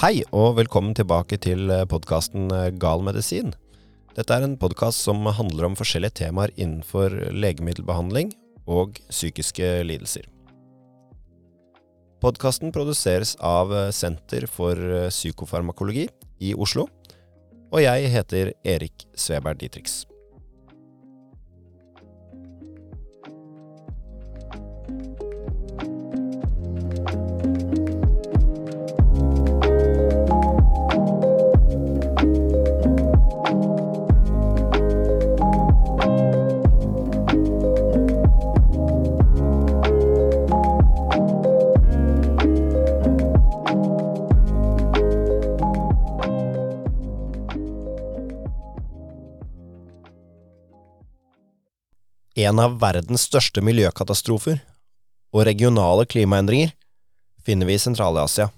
Hei, og velkommen tilbake til podkasten Gal medisin. Dette er en podkast som handler om forskjellige temaer innenfor legemiddelbehandling og psykiske lidelser. Podkasten produseres av Senter for psykofarmakologi i Oslo, og jeg heter Erik Sveberg Ditrix. En av verdens største miljøkatastrofer og regionale klimaendringer finner vi i Sentral-Asia,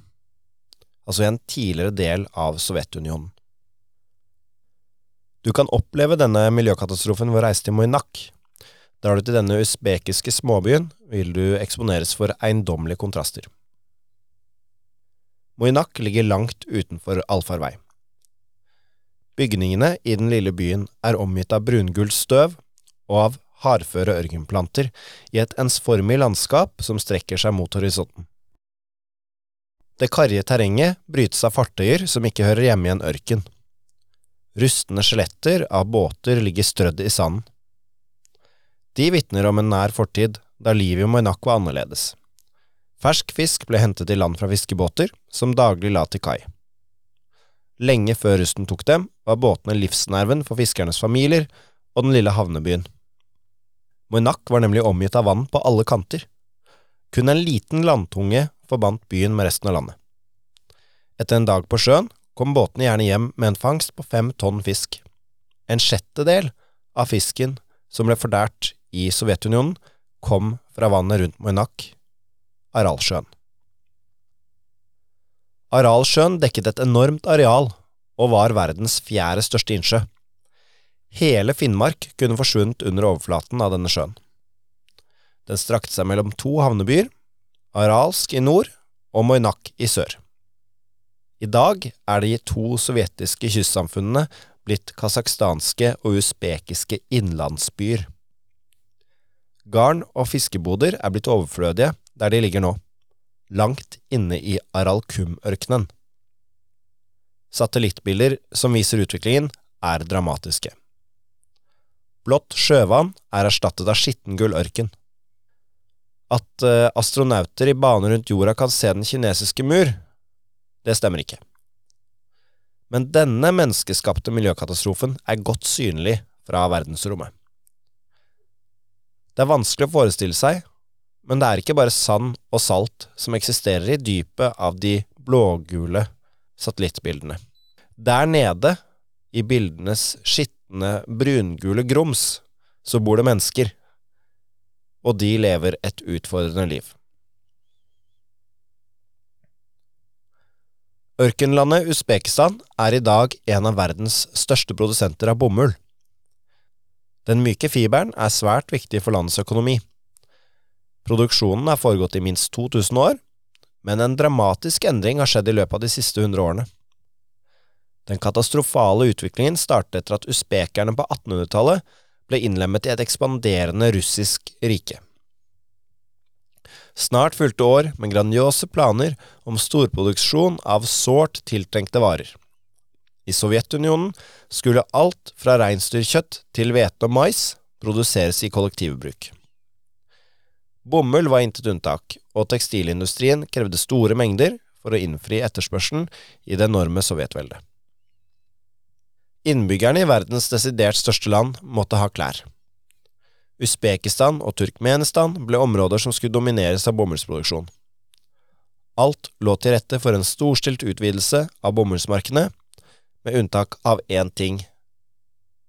altså i en tidligere del av Sovjetunionen. Du kan oppleve denne miljøkatastrofen ved å reise til Moinak. Drar du til denne usbekiske småbyen, vil du eksponeres for eiendommelige kontraster. Moinak ligger langt utenfor allfarvei. Bygningene i den lille byen er omgitt av brungulstøv og av hardføre ørkenplanter i et ensformig landskap som strekker seg mot horisonten. Det karrige terrenget brytes av fartøyer som ikke hører hjemme i en ørken. Rustne skjeletter av båter ligger strødd i sanden. De vitner om en nær fortid, da livet i Moinak var annerledes. Fersk fisk ble hentet i land fra fiskebåter, som daglig la til kai. Lenge før rusten tok dem, var båtene livsnerven for fiskernes familier og den lille havnebyen. Moinak var nemlig omgitt av vann på alle kanter. Kun en liten landtunge forbandt byen med resten av landet. Etter en dag på sjøen kom båtene gjerne hjem med en fangst på fem tonn fisk. En sjettedel av fisken som ble fordært i Sovjetunionen, kom fra vannet rundt Moinak, Aralsjøen. Aralsjøen dekket et enormt areal og var verdens fjerde største innsjø. Hele Finnmark kunne forsvunnet under overflaten av denne sjøen. Den strakte seg mellom to havnebyer, Aralsk i nord og Moinak i sør. I dag er de to sovjetiske kystsamfunnene blitt kasakhstanske og usbekiske innlandsbyer. Garn- og fiskeboder er blitt overflødige der de ligger nå, langt inne i Aralkum-ørkenen. Satellittbilder som viser utviklingen, er dramatiske. Blått sjøvann er erstattet av skittengull ørken. At uh, astronauter i bane rundt jorda kan se den kinesiske mur, det stemmer ikke. Men denne menneskeskapte miljøkatastrofen er godt synlig fra verdensrommet. Det er vanskelig å forestille seg, men det er ikke bare sand og salt som eksisterer i dypet av de blågule satellittbildene. Der nede, i bildenes skitt skiftende brungule grums, så bor det mennesker, og de lever et utfordrende liv. Ørkenlandet Usbekistan er i dag en av verdens største produsenter av bomull. Den myke fiberen er svært viktig for landets økonomi. Produksjonen har foregått i minst 2000 år, men en dramatisk endring har skjedd i løpet av de siste 100 årene. Den katastrofale utviklingen startet etter at usbekerne på 1800-tallet ble innlemmet i et ekspanderende russisk rike. Snart fulgte år med grandiose planer om storproduksjon av sårt tiltrengte varer. I Sovjetunionen skulle alt fra reinsdyrkjøtt til hvete og mais produseres i kollektivbruk. Bomull var intet unntak, og tekstilindustrien krevde store mengder for å innfri etterspørselen i det enorme sovjetveldet. Innbyggerne i verdens desidert største land måtte ha klær. Usbekistan og Turkmenistan ble områder som skulle domineres av bomullsproduksjon. Alt lå til rette for en storstilt utvidelse av bomullsmarkene, med unntak av én ting,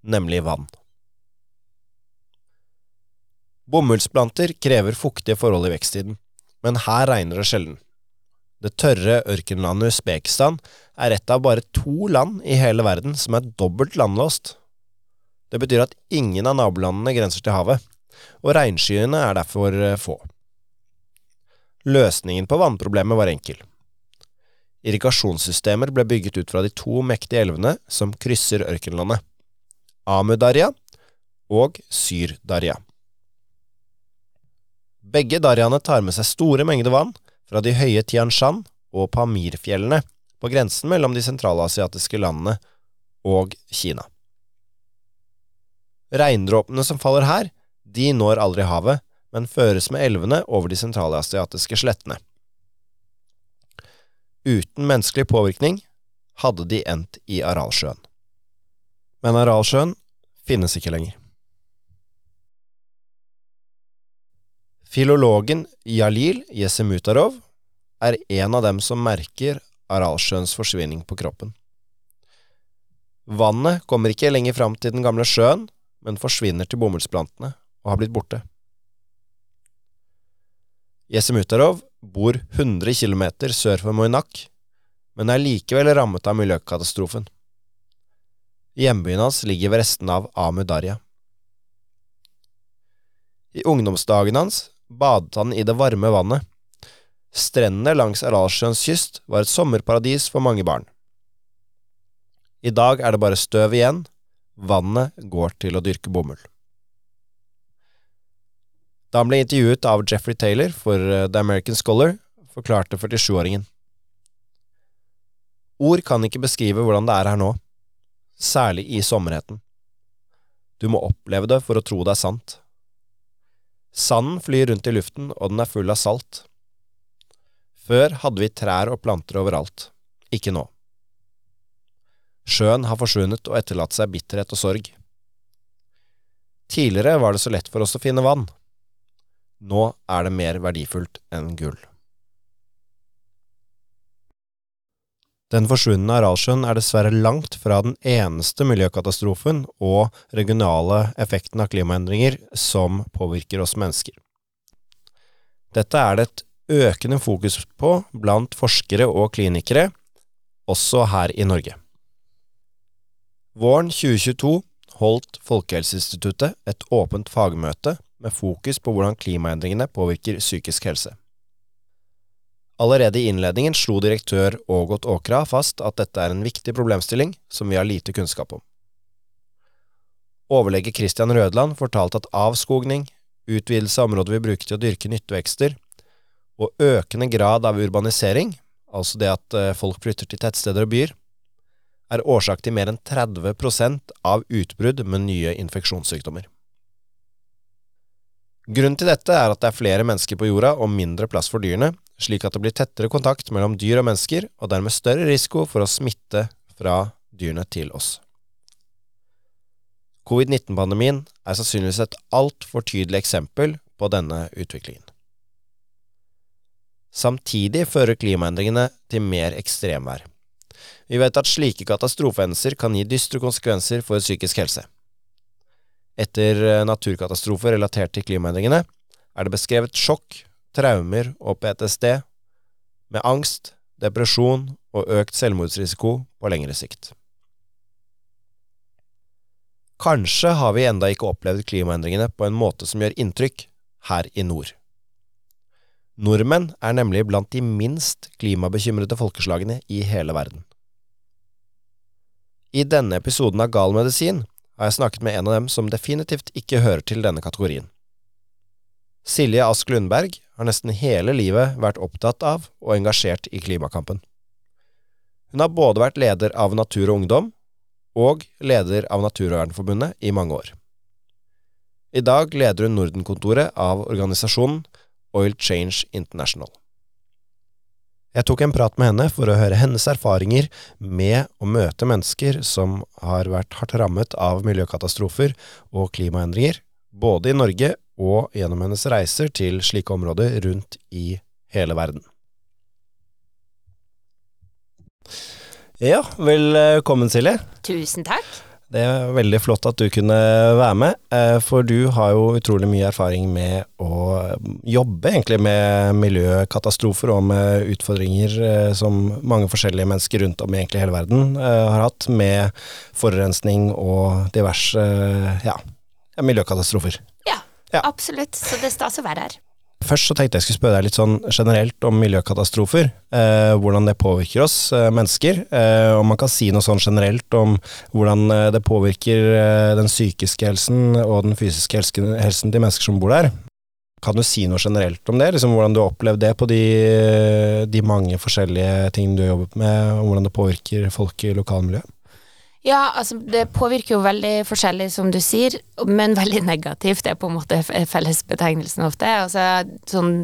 nemlig vann. Bomullsplanter krever fuktige forhold i veksttiden, men her regner det sjelden. Det tørre ørkenlandet Usbekistan er et av bare to land i hele verden som er dobbelt landlåst. Det betyr at ingen av nabolandene grenser til havet, og regnskyene er derfor eh, få. Løsningen på vannproblemet var enkel. Irrigasjonssystemer ble bygget ut fra de to mektige elvene som krysser ørkenlandet, Amu-Darja og Syr-Darja. Begge darjaene tar med seg store mengder vann fra de høye Tian Shan og Pamir-fjellene på grensen mellom de sentralasiatiske landene og Kina. Regndråpene som faller her, de når aldri havet, men føres med elvene over de sentralasiatiske slettene. Uten menneskelig påvirkning hadde de endt i Aralsjøen. Men Aralsjøen finnes ikke lenger. Filologen Jalil Yesemutarov er en av dem som merker Aralsjøens forsvinning på kroppen. Vannet kommer ikke lenger fram til den gamle sjøen, men forsvinner til bomullsplantene og har blitt borte. Yesemutarov bor 100 km sør for Moinak, men er likevel rammet av miljøkatastrofen. Hjembyen hans ligger ved restene av Amu Darja. I ungdomsdagen hans badet han i det varme vannet. Strendene langs Aralsjøens kyst var et sommerparadis for mange barn. I dag er det bare støv igjen, vannet går til å dyrke bomull. Da han ble intervjuet av Jeffrey Taylor for eh, The American Scholar, forklarte 47-åringen. Ord kan ikke beskrive hvordan det er her nå, særlig i sommerheten. Du må oppleve det for å tro det er sant. Sanden flyr rundt i luften, og den er full av salt. Før hadde vi trær og planter overalt, ikke nå. Sjøen har forsvunnet og etterlatt seg bitterhet og sorg. Tidligere var det så lett for oss å finne vann. Nå er det mer verdifullt enn gull. Den forsvunne Aralsjøen er dessverre langt fra den eneste miljøkatastrofen og regionale effekten av klimaendringer som påvirker oss mennesker. Dette er det et økende fokus på blant forskere og klinikere, også her i Norge. Våren 2022 holdt Folkehelseinstituttet et åpent fagmøte med fokus på hvordan klimaendringene påvirker psykisk helse. Allerede i innledningen slo direktør Ågot Åkra fast at dette er en viktig problemstilling som vi har lite kunnskap om. Overlege Christian Rødland fortalte at avskogning, utvidelse av områder vi bruker til å dyrke nyttevekster, og økende grad av urbanisering, altså det at eh, folk flytter til tettsteder og byer, er årsak til mer enn 30% av utbrudd med nye infeksjonssykdommer. Grunnen til dette er at det er flere mennesker på jorda og mindre plass for dyrene, slik at det blir tettere kontakt mellom dyr og mennesker, og dermed større risiko for å smitte fra dyrene til oss. Covid-19-pandemien er sannsynligvis et altfor tydelig eksempel på denne utviklingen. Samtidig fører klimaendringene til mer ekstremvær. Vi vet at slike katastrofehendelser kan gi dystre konsekvenser for psykisk helse. Etter eh, naturkatastrofer relatert til klimaendringene er det beskrevet sjokk, traumer og PTSD, med angst, depresjon og økt selvmordsrisiko på lengre sikt. Kanskje har vi enda ikke opplevd klimaendringene på en måte som gjør inntrykk her i nord. Nordmenn er nemlig blant de minst klimabekymrede folkeslagene i hele verden. I denne episoden av Gal medisin har jeg snakket med en av dem som definitivt ikke hører til denne kategorien. Silje Ask Lundberg har nesten hele livet vært opptatt av og engasjert i klimakampen. Hun har både vært leder av Natur og Ungdom og leder av Naturvernforbundet i mange år. I dag leder hun Nordenkontoret av organisasjonen Oil Change International. Jeg tok en prat med henne for å høre hennes erfaringer med å møte mennesker som har vært hardt rammet av miljøkatastrofer og klimaendringer, både i Norge og gjennom hennes reiser til slike områder rundt i hele verden. Ja, velkommen Silje. Tusen takk. Det er veldig flott at du kunne være med, eh, for du har jo utrolig mye erfaring med å jobbe egentlig med miljøkatastrofer og med utfordringer eh, som mange forskjellige mennesker rundt om i egentlig hele verden eh, har hatt, med forurensning og diverse ja, miljøkatastrofer. Ja, ja, absolutt. Så det stas å være her. Først så tenkte jeg skulle spørre deg litt sånn generelt om miljøkatastrofer. Eh, hvordan det påvirker oss eh, mennesker. Eh, om man kan si noe sånn generelt om hvordan eh, det påvirker eh, den psykiske helsen og den fysiske helsen, helsen til mennesker som bor der. Kan du si noe generelt om det? Liksom Hvordan du har opplevd det på de, de mange forskjellige tingene du har jobbet med, og hvordan det påvirker folk i lokalmiljøet? Ja, altså det påvirker jo veldig forskjellig, som du sier, men veldig negativt. Det er på en måte fellesbetegnelsen ofte. Altså sånn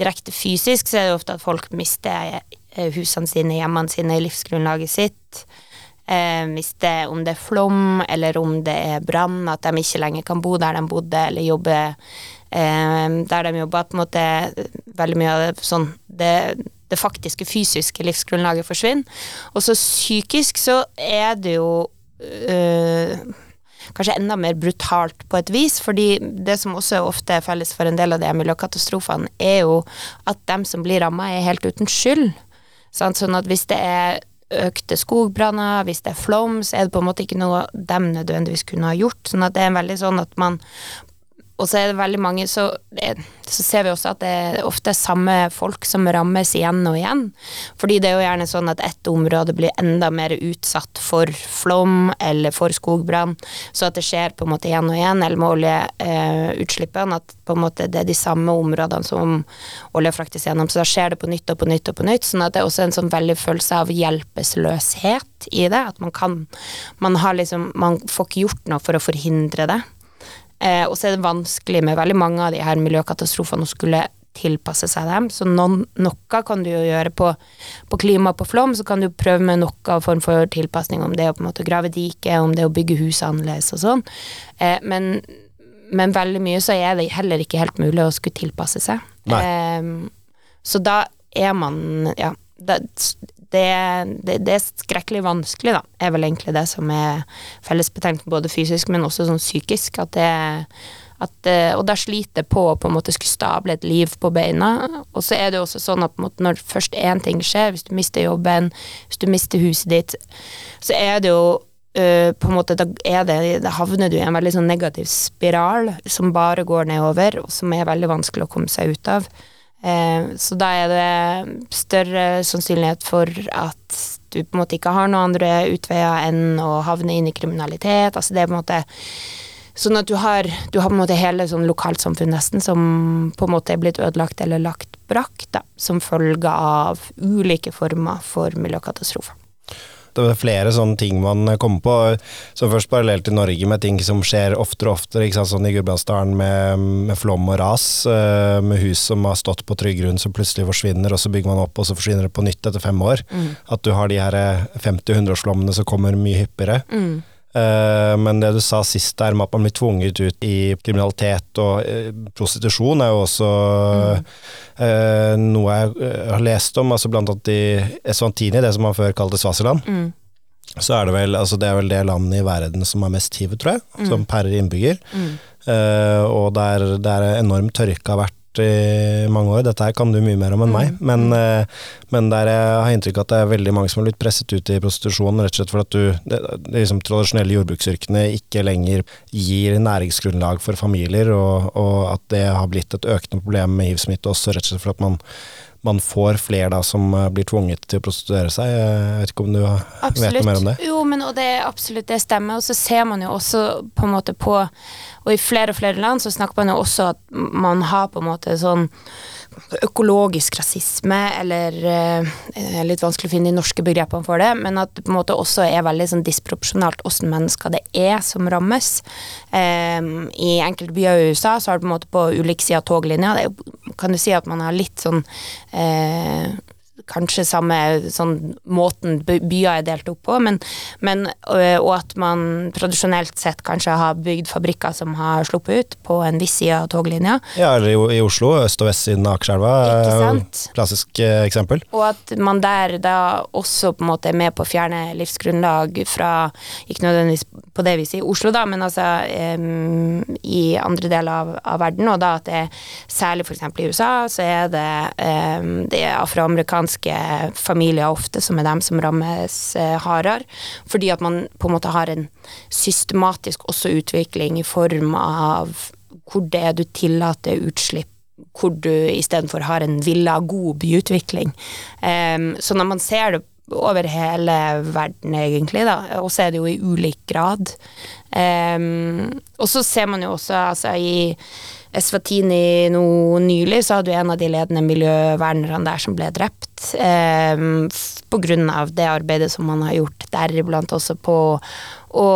direkte fysisk så er det ofte at folk mister eh, husene sine, hjemmene sine, livsgrunnlaget sitt. Eh, mister om det er flom, eller om det er brann, at de ikke lenger kan bo der de bodde, eller jobbe eh, der de jobba. På en måte veldig mye av det sånn det det faktiske fysiske livsgrunnlaget forsvinner. Og så psykisk så er det jo øh, kanskje enda mer brutalt på et vis, fordi det som også ofte er felles for en del av de miljøkatastrofene, er jo at dem som blir ramma, er helt uten skyld. Sånn at hvis det er økte skogbranner, hvis det er flom, så er det på en måte ikke noe dem nødvendigvis kunne ha gjort. Sånn at det er veldig sånn at man og så er det veldig mange så, så, ser vi også at det er ofte samme folk som rammes igjen og igjen. Fordi det er jo gjerne sånn at ett område blir enda mer utsatt for flom eller for skogbrann, så at det skjer på en måte igjen og igjen, eller med oljeutslippene, at på en måte det er de samme områdene som olja fraktes gjennom. Så da skjer det på nytt og på nytt og på nytt, sånn at det er også en sånn veldig følelse av hjelpeløshet i det. At man kan Man har liksom Man får ikke gjort noe for å forhindre det. Eh, og så er det vanskelig med veldig mange av de her miljøkatastrofene å skulle tilpasse seg dem. Så noen, noe kan du jo gjøre på, på klima og på flom, så kan du prøve med noe form for tilpasning, om det å på en måte grave dike, om det å bygge hus annerledes og sånn. Eh, men, men, veldig mye så er det heller ikke helt mulig å skulle tilpasse seg. Eh, så da er man Ja, da, det, det, det, er skrekkelig vanskelig, da, er vel egentlig det som er fellesbetegnelsen, både fysisk, men også sånn psykisk. At det at, eh, og da sliter jeg på å på en måte skulle stable et liv på beina. Og så er det jo også sånn at måte, når først én ting skjer, hvis du mister jobben, hvis du mister huset ditt, så er det jo Uh, på en måte, da, det, da, havner du i en veldig sånn negativ spiral som bare går nedover, og som er veldig vanskelig å komme seg ut av. Eh, så da er det større sannsynlighet for at du på en måte ikke har noen andre utveier enn å havne inn i kriminalitet. Altså det er på en måte Sånn at du har, du har på en måte hele sånn lokalsamfunn nesten som på en måte er blitt ødelagt eller lagt brakk, da, som følge av ulike former for miljøkatastrofer det er flere sånne ting man kommer på. Som først parallelt i Norge med ting som skjer oftere og oftere. Ikke sant? Sånn i Gudbrandsdalen med, med, flom og ras, eh, med hus som har stått på trygg grunn som plutselig forsvinner, og så bygger man opp, og så forsvinner det på nytt etter fem år. Mm. At du har de her 50-100-årsflommene som kommer mye hyppigere. Mm. Eh, men det du sa sist der med at man blir tvunget ut i kriminalitet og eh, prostitusjon, er jo også mm. uh, noe jeg har lest om. altså Blant annet i Eswantini, det som man før kalte Svasiland. Mm. Så er det vel altså det er vel det landet i verden som er mest hiv, tror jeg, mm. som per innbygger. Uh, og der, der enorm tørke har vært i mange år. Dette her kan du mye mer om enn meg, mm. men, eh, men der jeg har inntrykk av at det er veldig mange som har blitt presset ut i prostitusjon, rett og slett for at du, det, det liksom, tradisjonelle jordbruksyrkene ikke lenger gir næringsgrunnlag for familier, og, og at det har blitt et økende problem med hivsmitte også, rett og slett for at man man får flere da som eh, blir tvunget til å prostituere seg. Jeg vet ikke om du absolutt. vet noe mer om det? Jo, men og det absolutt det stemmer. Og så ser man jo også på en måte på Og i flere og flere land så snakker man jo også at man har på en måte sånn økologisk rasisme, eller eh, litt vanskelig å finne de norske begrepene for det, men at det på en måte også er veldig sånn disproporsjonalt hvordan mennesker det er som rammes. Eh, I enkelte byer i USA så har det på en måte på ulik side av toglinja, det kan du si at man har litt sånn eh, kanskje samme sånn måten byer er delt opp på, men, men, og at man tradisjonelt sett kanskje har bygd fabrikker som har sluppet ut på en viss side av toglinja. Ja, eller i, Oslo, øst og vest siden av Akerselva, klassisk eh, eksempel. Og at man der da også på en måte er med på å fjerne livsgrunnlag fra, ikke nødvendigvis på det viset i Oslo, da, men altså um, i andre deler av, av, verden, og da at det særlig f.eks. i USA, så er det, um, det afroamerikanske afrikanske familier ofte som er dem som rammes eh, hardere. Fordi at man på en måte har en systematisk også utvikling i form av hvor det er du tillater utslipp hvor du istedenfor har en villa, god byutvikling. Um, så når man ser det over hele verden, egentlig, da, og så er det jo i ulik grad. Um, og så ser man jo også altså, i Eswatini nå nylig, så hadde du en av de ledende miljøvernerne der som ble drept. Eh, på grunn av det arbeidet som man har gjort, deriblant også på å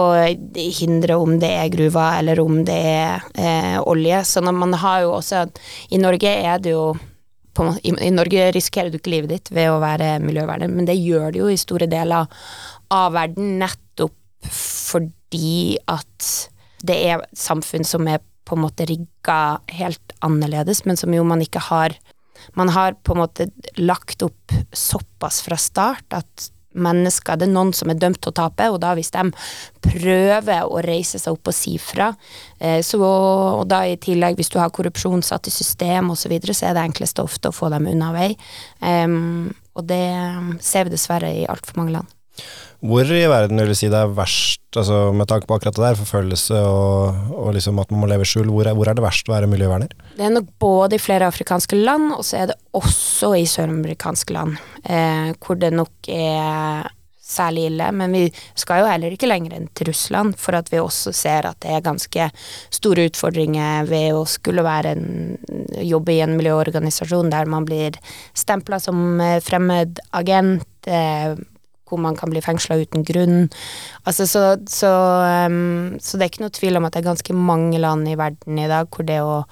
hindre om det er gruver eller om det er eh, olje. Så man har jo også I Norge er det jo i, i, Norge risikerer du ikke livet ditt ved å være miljøverner, men det gjør det jo i store deler av verden, nettopp fordi at det er samfunn som er på en måte rigga helt annerledes, men som jo man ikke har Man har på en måte lagt opp såpass fra start at mennesker Det er noen som er dømt til å tape, og da hvis de prøver å reise seg opp og si fra, eh, så, og da i tillegg hvis du har korrupsjon satt i system osv., så, videre, så er det enkleste ofte å få dem unna vei. Um, og det ser vi dessverre i altfor mange land. Hvor i verden vil du si det er verst, altså med tanke på akkurat det der, forfølgelse og, og liksom at man må leve i skjul, hvor, hvor, er det verst å være miljøverner? Det er nok både i flere afrikanske land, og så er det også i søramerikanske land, eh, hvor det nok er særlig ille. Men vi skal jo heller ikke lenger enn til Russland, for at vi også ser at det er ganske store utfordringer ved å skulle være en, jobbe i en miljøorganisasjon der man blir stempla som eh, fremmed agent. Eh, hvor man kan bli fengsla uten grunn. Altså, så, så, um, så, det er ikke noe tvil om at det er ganske mange land i verden i dag hvor det å,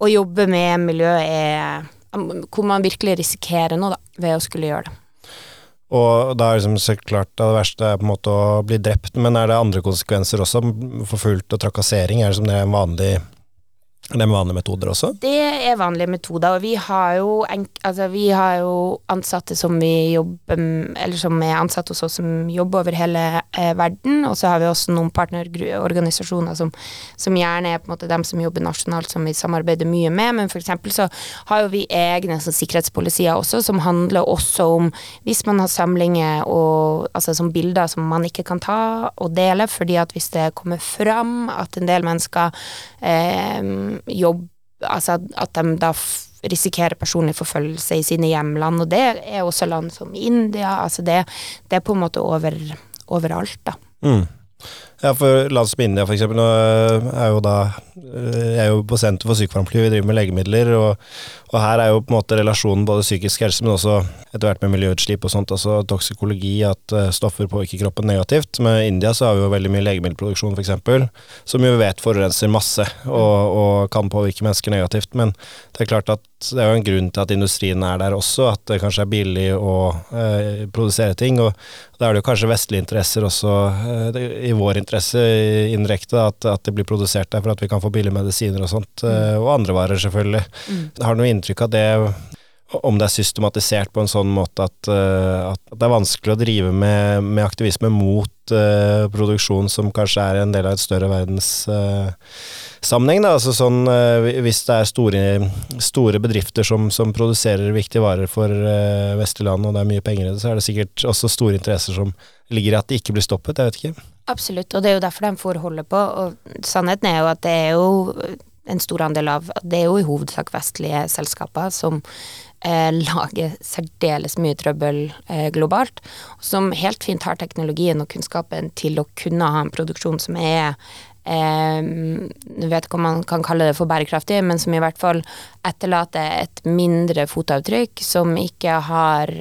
å jobbe med miljø er Hvor man virkelig risikerer noe, da, ved å skulle gjøre det. Og da er liksom så klart det verste er på en måte å bli drept, men er det andre konsekvenser også? Forfulgt og trakassering, er det som det er en vanlig er det vanlige metoder også? Det er vanlige metoder. Og vi har jo, altså vi har jo ansatte som vi jobber Eller som er ansatte hos oss som jobber over hele eh, verden. Og så har vi også noen partnerorganisasjoner som, som, gjerne er på en måte dem som jobber nasjonalt, som vi samarbeider mye med. Men eksempel så har jo vi egne sånn, sikkerhetspolisier også, som handler også om hvis man har samlinger og altså som bilder som man ikke kan ta og dele, fordi at hvis det kommer fram at en del mennesker eh, jobb Altså at de da risikerer personlig forfølgelse i sine hjemland, og det er også land som India. Altså det, det er på en måte over, overalt, da. Mm. Ja, for land som India f.eks. Nå er jo da Jeg er jo på Senter for sykepleierfly, vi driver med legemidler, og, og, her er jo på en måte relasjonen både psykisk helse, men også etter hvert med miljøutslipp og sånt, altså toksikologi, at uh, stoffer påvirker kroppen negativt. Med India så har vi jo veldig mye legemiddelproduksjon f.eks., som jo vet forurenser masse og, og kan påvirke mennesker negativt, men det er klart at det er jo en grunn til at industrien er der også, at det kanskje er billig å eh, produsere ting. Og da er det jo kanskje vestlige interesser også, eh, i vår interesse indirekte, at, at, det blir produsert der for at vi kan få billige medisiner og sånt. Eh, og andre varer, selvfølgelig. Mm. Har noe inntrykk av det? om det er systematisert på en sånn måte at, uh, at det er vanskelig å drive med, med aktivisme mot uh, produksjon som kanskje er en del av et større verdenssammenheng. Uh, altså sånn, hvis det er store, store bedrifter som, som, produserer viktige varer for vestlige land, og det er mye penger i det, så er det sikkert også store interesser som ligger i at de ikke blir stoppet. Jeg vet ikke. Absolutt, og det er jo derfor de får holde på. Og sannheten er jo at det er jo en stor andel av Det er jo i hovedsak vestlige selskaper som eh, lager særdeles mye trøbbel eh, globalt, som helt fint har teknologien og kunnskapen til å kunne ha en produksjon som er eh, vet ikke om man kan kalle det for bærekraftig, men som i hvert fall etterlater et mindre fotavtrykk, som ikke har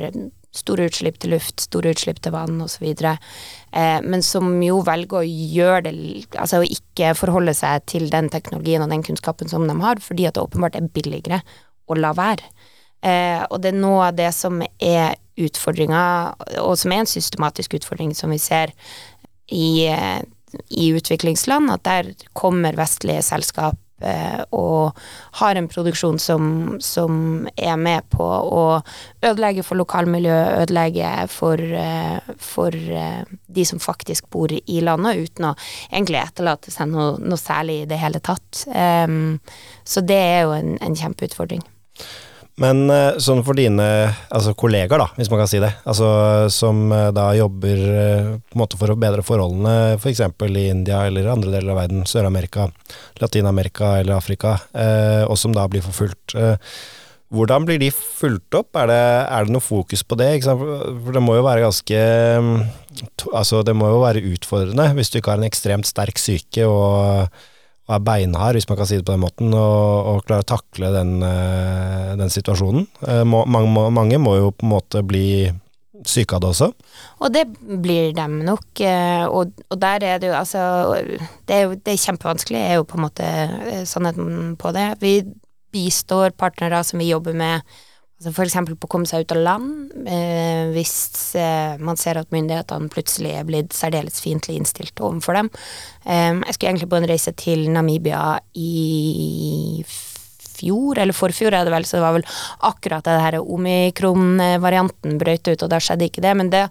store utslipp til luft, store utslipp til vann osv. Eh, men som jo velger å gjøre det Altså å ikke forholde seg til den teknologien og den kunnskapen som de har, fordi at det åpenbart er billigere å la være. Eh, og det er noe av det som er utfordringa, og som er en systematisk utfordring som vi ser i, eh, i utviklingsland, at der kommer vestlige selskap og har en produksjon som, som, er med på å ødelegge for lokalmiljøet, ødelegge for, eh, for eh, de som faktisk bor i landet, uten å egentlig etterlate seg noe, noe særlig i det hele tatt. Um, så det er jo en, en kjempeutfordring. Men eh, sånn for dine altså kollegaer, da, hvis man kan si det, altså som eh, da jobber eh, på en måte for å bedre forholdene f.eks. For i India eller andre deler av verden, Sør-Amerika, Latin-Amerika eller Afrika, eh, og som da blir forfulgt. Eh, hvordan blir de fulgt opp? Er det, er det noe fokus på det? For det må jo være ganske Altså, det må jo være utfordrende hvis du ikke har en ekstremt sterk syke og og er beinhard, hvis man kan si det på den måten, og, og klarer å takle den, eh, den situasjonen. Må, mange, mange, må jo på en måte bli syke av det også. Og det blir dem nok, eh, og, og der er det jo altså Det er jo det er kjempevanskelig, er jo på en måte sannheten på det. Vi bistår partnere som vi jobber med Altså F.eks. på å komme seg ut av land, eh, hvis eh, man ser at myndighetene plutselig er blitt særdeles fiendtlig innstilt overfor dem. Eh, jeg skulle egentlig på en reise til Namibia i fjor, eller forfjor er det vel, så det var vel akkurat det her omikron-varianten brøt ut, og da skjedde ikke det. Men det,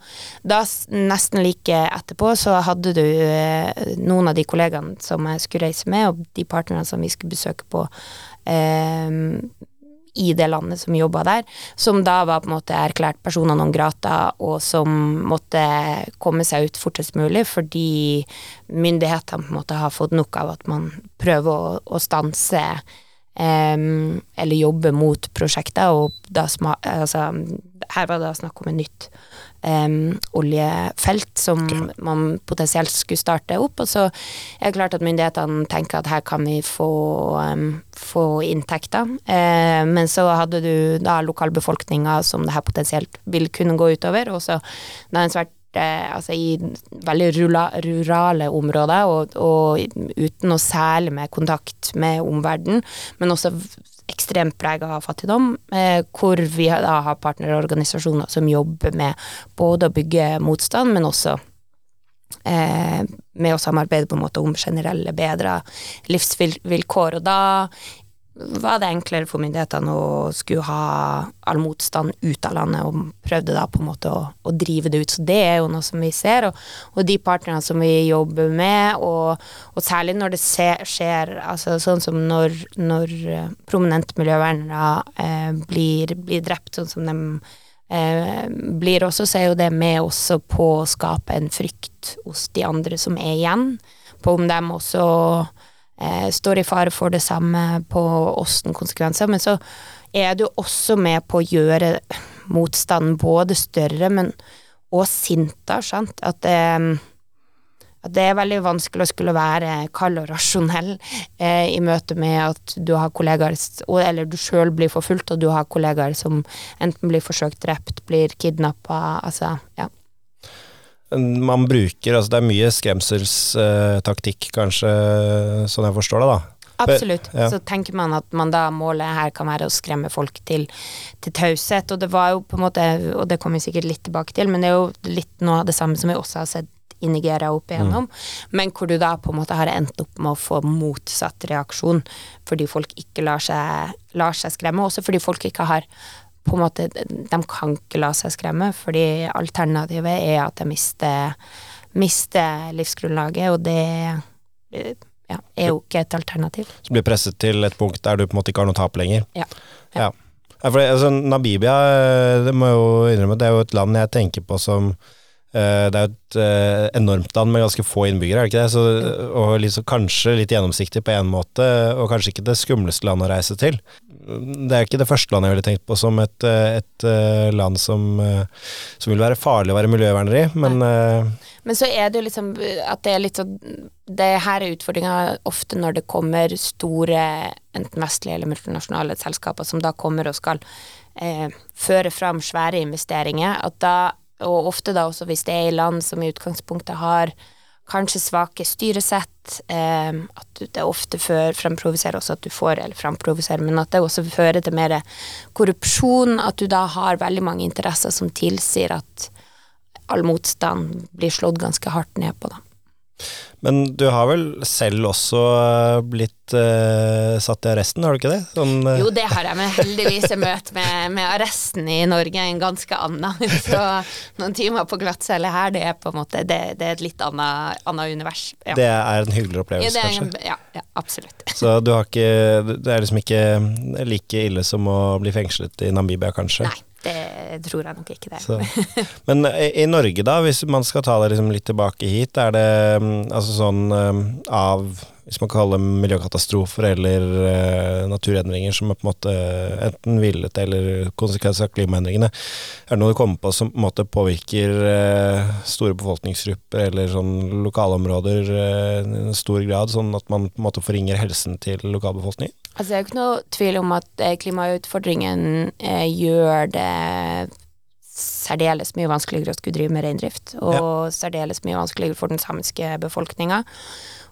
da, nesten like etterpå, så hadde du eh, noen av de kollegaene som jeg skulle reise med, og de partnerne som vi skulle besøke på eh, i det landet som jobba der, som da var på en måte erklært personer non grata, og som måtte komme seg ut fortest mulig fordi myndighetene på en måte har fått nok av at man prøver å, å stanse um, eller jobbe mot prosjekter, og da sma, altså, her var det snakk om et nytt um, oljefelt som okay. man potensielt skulle starte opp. Og så er det klart at myndighetene tenker at her kan vi få, um, få inntekter. Uh, men så hadde du da lokalbefolkninga som det her potensielt vil kunne gå utover, og så da en svært eh, altså i veldig rurale områder, og, og, uten noe særlig med kontakt med omverdenen, men også ekstremt prega av fattigdom, eh, hvor vi da har partnerorganisasjoner som jobber med både å bygge motstand, men også eh, med å samarbeide på en måte om generelle bedre livsvilkår. Og da var det enklere for myndighetene å skulle ha all motstand ut av landet, og prøvde da på en måte å, å drive det ut. Så det er jo noe som vi ser, og, og de partnerne som vi jobber med, og, og særlig når det se, skjer, altså sånn som når, når eh, prominente miljøvernere eh, blir, blir, drept, sånn som de eh, blir også, så er jo det med også på å skape en frykt hos de andre som er igjen, på om de også står i fare for det samme på Åsten-konsekvenser. Men så er du også med på å gjøre motstanden både større men, og sintere, sant. At det, at det er veldig vanskelig å skulle være kald og rasjonell eh, i møte med at du har kollegaer Eller du sjøl blir forfulgt, og du har kollegaer som enten blir forsøkt drept, blir kidnappa, altså, ja man bruker Altså det er mye skremselstaktikk, kanskje, sånn jeg forstår det, da. Absolutt. Ja. Så tenker man at man da målet her kan være å skremme folk til, til taushet. Og det var jo på en måte, og det kommer vi sikkert litt tilbake til, men det er jo litt noe av det samme som vi også har sett i Nigeria opp igjennom, mm. men hvor du da på en måte har endt opp med å få motsatt reaksjon fordi folk ikke lar seg, lar seg skremme, også fordi folk ikke har på en måte De kan ikke la seg skremme, fordi alternativet er at de mister, mister livsgrunnlaget, og det ja, er jo ikke et alternativ. Så blir presset til et punkt der du på en måte ikke har noe tap lenger. Ja. ja. ja. For, altså, Namibia, det må jeg jo innrømme, det er jo et land jeg tenker på som uh, Det er et uh, enormt land med ganske få innbyggere, er det ikke det? Så, og liksom, kanskje litt gjennomsiktig på én måte, og kanskje ikke det skumleste landet å reise til det er ikke det første landet jeg ville tenkt på som et, eh, et eh, land som, eh, som, vil være farlig å være miljøverner i, men Men så er det jo liksom at det er litt sånn Det her er utfordringa ofte når det kommer store, enten vestlige eller multinasjonale selskaper som da kommer og skal eh, føre fram svære investeringer, at da, og ofte da også hvis det er i land som i utgangspunktet har kanskje svake styresett, eh, at det ofte før fremprovoserer også at du får, eller fremprovoserer, men at det også fører til mer korrupsjon, at du da har veldig mange interesser som tilsier at all motstand blir slått ganske hardt ned på, da. Men du har vel selv også eh, blitt uh, satt i arresten, har du ikke det? Sånn, uh... Jo, det har jeg, men heldigvis er møtet med, med, arresten i Norge en ganske annen. Så noen timer på glattcelle her, det er på en måte det, det er et litt annet, annet univers. Ja. Det er en hyggeligere opplevelse, ja, en, kanskje? Ja, ja, absolutt. Så du har ikke Det er liksom ikke like ille som å bli fengslet i Namibia, kanskje? Nei. Det tror jeg nok ikke det. Så. Men i, i, Norge, da, hvis man skal ta det liksom litt tilbake hit, er det mm, altså sånn um, av hvis man kaller det miljøkatastrofer eller uh, naturendringer som er på en måte enten villet eller konsekvenser av klimaendringene, er det noe du kommer på som på en måte påvirker uh, store befolkningsgrupper eller sånn lokalområder uh, i stor grad, sånn at man på en måte forringer helsen til lokalbefolkningen? Altså, det er jo ikke noe tvil om at klimautfordringen gjør det særdeles mye vanskeligere å skulle drive med reindrift, og ja. særdeles mye vanskeligere for den samiske befolkninga.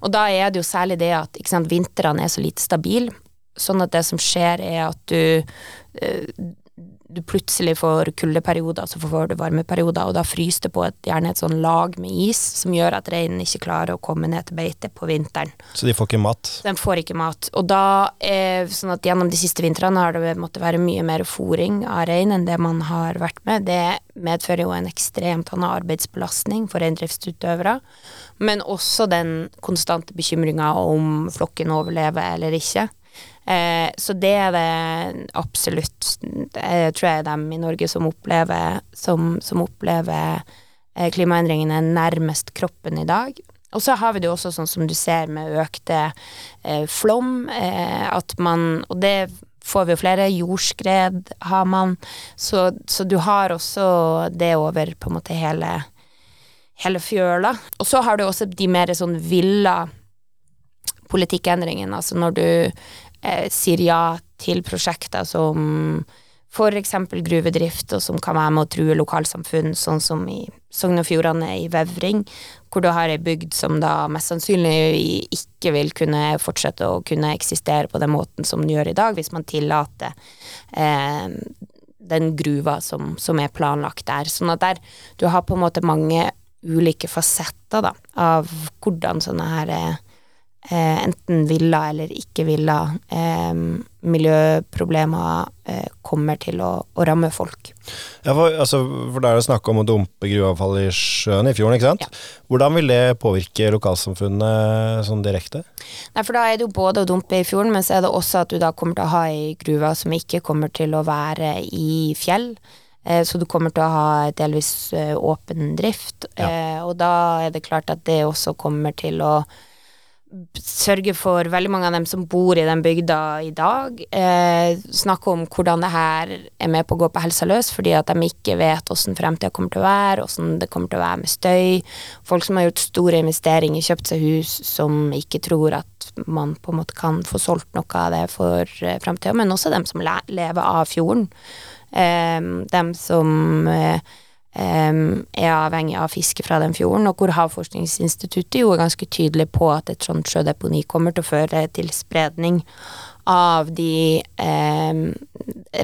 Og da er det jo særlig det at ikke sant, vintrene er så lite stabile, sånn at det som skjer er at du eh, du plutselig får kuldeperioder, så får du varmeperioder, og da fryser det på et, gjerne et sånn lag med is som gjør at reinen ikke klarer å komme ned til beite på vinteren. Så de får ikke mat? De får ikke mat. Og da er sånn at gjennom de siste vintrene har det måttet være mye mer fòring av rein enn det man har vært med. Det medfører jo en ekstremt annen arbeidsbelastning for reindriftsutøvere, men også den konstante bekymringa om flokken overlever eller ikke. Eh, så det er det absolutt Jeg tror jeg dem i Norge som opplever, som, som opplever eh, klimaendringene nærmest kroppen i dag. Og så har vi det jo også sånn som du ser med økte eh, flom, eh, at man Og det får vi jo flere. Jordskred har man. Så, så, du har også det over på en måte hele, hele fjøla. Og så har du også de mer sånn villa politikkendringene. Altså når du eh, sier ja til prosjekter som f.eks. gruvedrift, og som kan være med å true lokalsamfunn, sånn som i Sogn og Fjordane i Vevring, hvor du har ei bygd som da mest sannsynlig ikke vil kunne fortsette å kunne eksistere på den måten som den gjør i dag, hvis man tillater eh, den gruva som, som, er planlagt der. Sånn at der du har på en måte mange ulike fasetter da, av hvordan sånne her eh, eh, enten villa eller ikke villa eh, miljøproblemer eh, kommer til å, å, ramme folk. Ja, for, altså, for det er jo snakk om å dumpe gruveavfall i sjøen i fjorden, ikke sant? Ja. Hvordan vil det påvirke lokalsamfunnet sånn direkte? Nei, for da er det jo både å dumpe i fjorden, men så er det også at du da kommer til å ha ei gruve som ikke kommer til å være i fjell. Eh, så du kommer til å ha delvis eh, åpen drift, ja. Eh, og da er det klart at det også kommer til å sørge for veldig mange av dem som bor i den bygda i dag, eh, snakke om hvordan det her er med på å gå på helsa løs, fordi at de ikke vet åssen fremtida kommer til å være, åssen det kommer til å være med støy. Folk som har gjort store investeringer, kjøpt seg hus som ikke tror at man på en måte kan få solgt noe av det for eh, fremtida, men også dem som lever av fjorden. Eh, dem som eh, er avhengig av fiske fra den fjorden, og hvor Havforskningsinstituttet jo er ganske tydelig på at et sånt sjødeponi kommer til å føre til spredning av de um,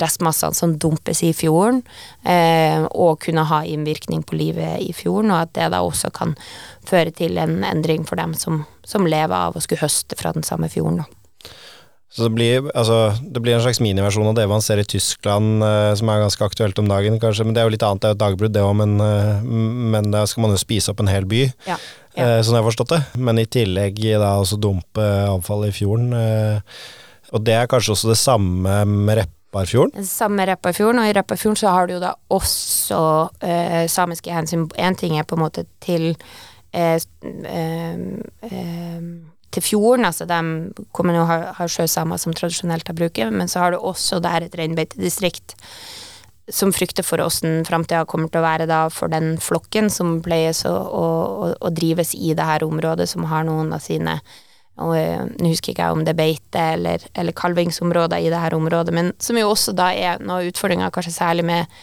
restmassene som dumpes i fjorden, um, og kunne ha innvirkning på livet i fjorden, og at det da også kan føre til en endring for dem som, som lever av å skulle høste fra den samme fjorden. Da. Så det blir, altså, det blir en slags miniversjon av det man ser i Tyskland, uh, som er ganske aktuelt om dagen, kanskje. Men det er jo litt annet, det er jo et dagbrudd, det òg, men, uh, men da skal man jo spise opp en hel by. Ja. Ja. Uh, sånn jeg har forstått det. Men i tillegg da også dumpe avfallet i fjorden. og det er kanskje også det samme med Repparfjorden? Samme med Repparfjorden, og i Repparfjorden så har du jo da også samiske hensyn. Én ting er på en måte til til fjorden, altså de kommer jo har, har sjøsamer som tradisjonelt har bruket, men så har du også der et reinbeitedistrikt som frykter for åssen framtida kommer til å være da for den flokken som pleies å, å, å, drives i det her området, som har noen av sine og eh, Nå husker ikke jeg om det er beite eller, eller kalvingsområder i det her området, men som jo også da er noen utfordringer, kanskje særlig med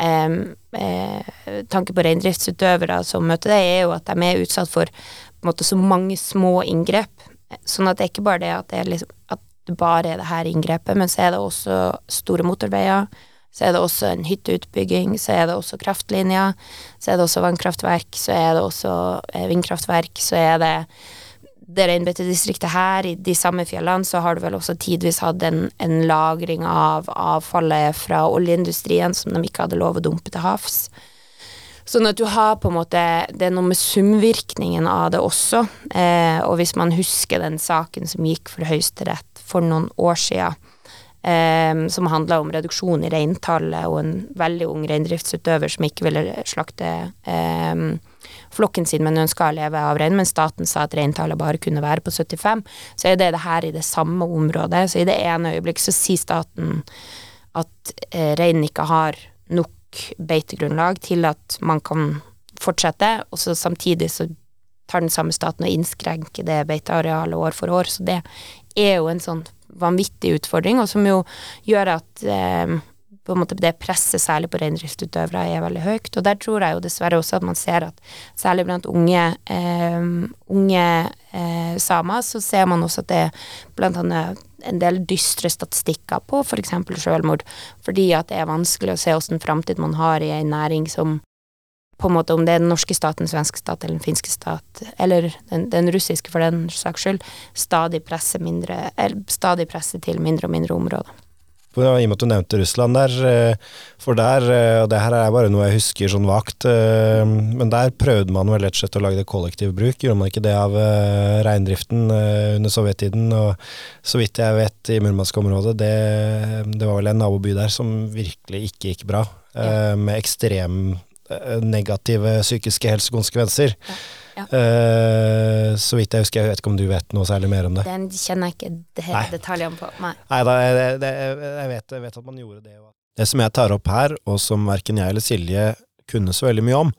eh, eh, tanke på reindriftsutøvere som møter det, er jo at de er utsatt for måte så mange små inngrep. Sånn at det er ikke bare det at det, liksom, at det bare er det her inngrepet, men så er det også store motorveier, så er det også en hytteutbygging, så er det også kraftlinjer, så er det også vannkraftverk, så er det også eh, vindkraftverk, så er det det reinbeitedistriktet her, i de samme fjellene, så har du vel også tidvis hatt en, en lagring av avfallet fra oljeindustrien som de ikke hadde lov å dumpe til havs. Sånn at du har på en måte Det er noe med sumvirkningen av det også. Eh, og hvis man husker den saken som gikk for Høyesterett for noen år siden, eh, som handla om reduksjon i reintallet og en veldig ung reindriftsutøver som ikke ville slakte eh, flokken sin, men ønska å leve av rein, men staten sa at reintallet bare kunne være på 75, så er det det her i det samme området. Så i det ene øyeblikk så sier staten at eh, reinen ikke har nok beitegrunnlag til at man kan fortsette, og så samtidig så tar den samme staten og innskrenker det beitearealet år for år. Så det er jo en sånn vanvittig utfordring, og som jo gjør at eh, på en måte det presset særlig på reindriftsutøvere er veldig høyt. Og der tror jeg jo dessverre også at man ser at særlig blant unge, eh, unge eh, samer, så ser man også at det er blant annet en del dystre statistikker på f.eks. For selvmord, fordi at det er vanskelig å se åssen framtid man har i en næring som på en måte om det er den norske staten, den svenske stat eller den finske stat, eller den, den russiske for den saks skyld, stadig presser mindre, eller stadig presser til mindre og mindre områder. I og med at du nevnte Russland der, eh, for der, eh, og det her er bare noe jeg husker sånn vagt, eh, men der prøvde man vel rett og slett å lage det kollektiv bruk, gjorde man ikke det av reindriften under sovjettiden? Og så vidt jeg vet i Murmansk-området, det, det, var vel en naboby der som virkelig ikke gikk bra, ja. med ekstrem negative psykiske helsekonsekvenser. Ja. Ja. Uh, så vidt jeg husker, jeg vet ikke om du vet noe særlig mer om det? Den kjenner jeg ikke det detaljene på. Nei. Nei da, jeg, jeg, jeg, vet, jeg, vet, at man gjorde det. Det som jeg tar opp her, og som verken jeg eller Silje kunne så veldig mye om,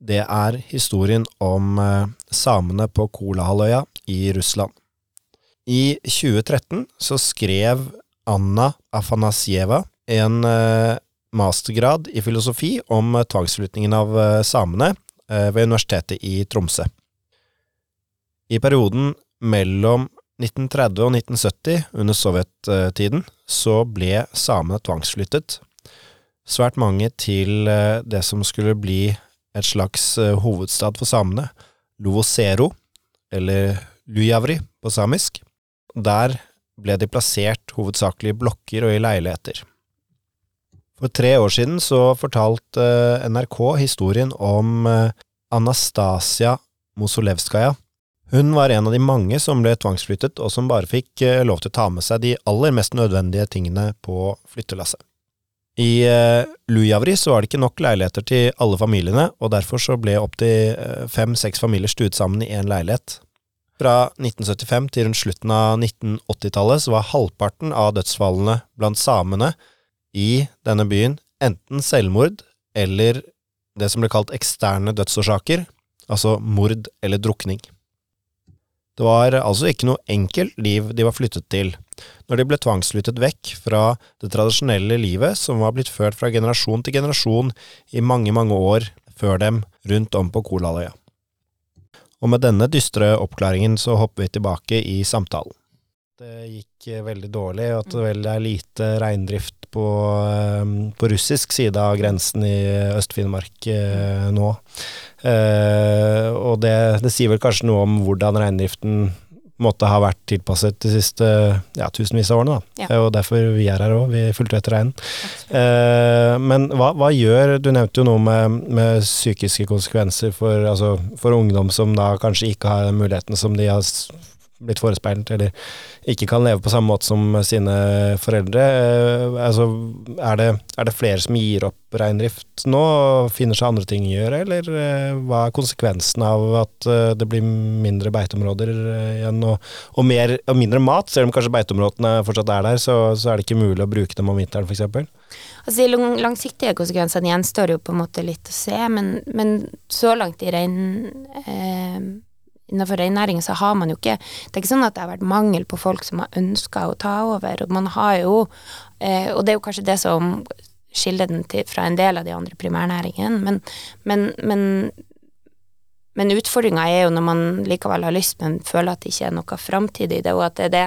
det er historien om uh, samene på Kolahalvøya i Russland. I 2013 så skrev Anna Afanasjeva en uh, mastergrad i filosofi om tvangsflytningen av samene Eh, ved Universitetet i Tromsø. I perioden mellom 1930 og 1970, under sovjettiden, så ble samene tvangsflyttet. Svært mange til eh, det som skulle bli et slags eh, hovedstad for samene, Lovosero, eller Lujavri på samisk. Der ble de plassert hovedsakelig i blokker og i leiligheter. For tre år siden så fortalte eh, NRK historien om eh, Anastasia Mosolevskaja. Hun var en av de mange som ble tvangsflyttet, og som bare fikk eh, lov til å ta med seg de aller mest nødvendige tingene på flyttelasset. I Lujavri så var det ikke nok leiligheter til alle familiene, og derfor så ble opptil fem–seks familier stuet sammen i én leilighet. Fra 1975 til rundt slutten av 1980-tallet så var halvparten av dødsfallene blant samene i denne byen enten selvmord eller det som ble kalt eksterne dødsårsaker, altså mord eller drukning. Det var altså ikke noe enkelt liv de var flyttet til, når de ble tvangsflyttet vekk fra det tradisjonelle livet som var blitt ført fra generasjon til generasjon i mange, mange år før dem rundt om på Kolaløya. Og med denne dystre oppklaringen så hopper vi tilbake i samtalen. Det gikk veldig dårlig, og at det vel er lite reindrift på, ehm, på, russisk side av grensen i Øst-Finnmark eh, nå. Eh, og det, det, sier vel kanskje noe om hvordan reindriften måtte ha vært tilpasset de siste ja, tusenvis av årene. Da. Ja. Og derfor vi er her òg, vi fulgte etter reinen. Eh, men hva, hva, gjør Du nevnte jo noe med, med psykiske konsekvenser for, altså, for, ungdom som da kanskje ikke har muligheten som de har blitt forespeilet, eller ikke kan leve på samme måte som sine foreldre. Eh, altså, er, det, er, det, flere som gir opp reindrift nå og finner seg andre ting å gjøre, eller eh, hva er konsekvensen av at eh, det blir mindre beiteområder igjen, og, og, mer, og mindre mat? Selv om kanskje beiteområdene fortsatt er der, så, så er det ikke mulig å bruke dem om vinteren, f.eks.? Altså, de langsiktige konsekvensene gjenstår jo på en måte litt å se, men, men så langt i rein... Eh, innenfor reinnæringen så har man jo ikke Det er ikke sånn at det har vært mangel på folk som har ønska å ta over, og man har jo eh, Og det er jo kanskje det som skiller den til, fra en del av de andre primærnæringene, men, men, men, men utfordringa er jo når man likevel har lyst, men føler at det ikke er noe framtid i det, og at det er det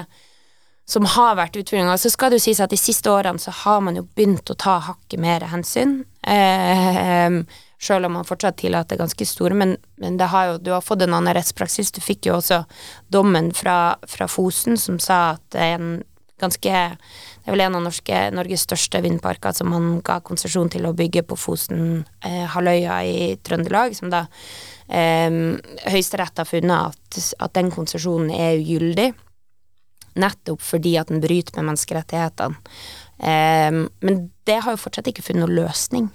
som har vært utfordringa. Så skal det jo sies at de siste årene så har man jo begynt å ta hakket mer hensyn. Eh, selv om man fortsatt tillater ganske store, men, men har jo, du har fått en annen rettspraksis. Du fikk jo også dommen fra, fra Fosen som sa at en ganske Det er vel en av norske, Norges største vindparker som man ga konsesjon til å bygge på Fosen-halvøya eh, i Trøndelag, som da eh, Høyesterett har funnet at, at den konsesjonen er ugyldig nettopp fordi at den bryter med menneskerettighetene. Eh, men det har jo fortsatt ikke funnet noen løsning.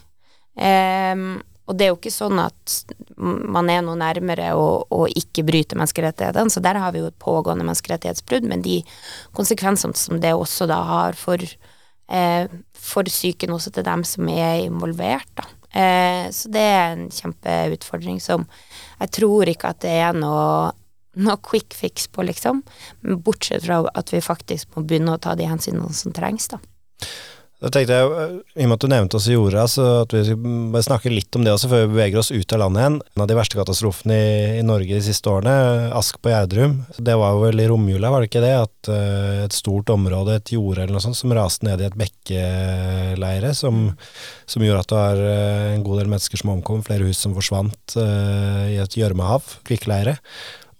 Um, og det er jo ikke sånn at man er noe nærmere å, å ikke bryte menneskerettighetene, så der har vi jo et pågående menneskerettighetsbrudd, men de konsekvensene som det også da har for, eh, for psyken også til dem som er involvert, da. Eh, så det er en kjempeutfordring som jeg tror ikke at det er noe noe quick fix på, liksom. Bortsett fra at vi faktisk må begynne å ta de hensynene som trengs, da. Da tenkte jeg, eh, I og med at du nevnte oss i jorda, så at vi bare snakke litt om det også før vi beveger oss ut av landet igjen. En av de verste katastrofene i, i Norge de siste årene, Ask på Gjerdrum. Det var vel i romjula, var det ikke det? At uh, et stort område, et jorde eller noe sånt, som raste ned i et bekkeleire, som, som gjorde at det var uh, en god del mennesker som omkom, flere hus som forsvant uh, i et gjørmehav, kvikkleire.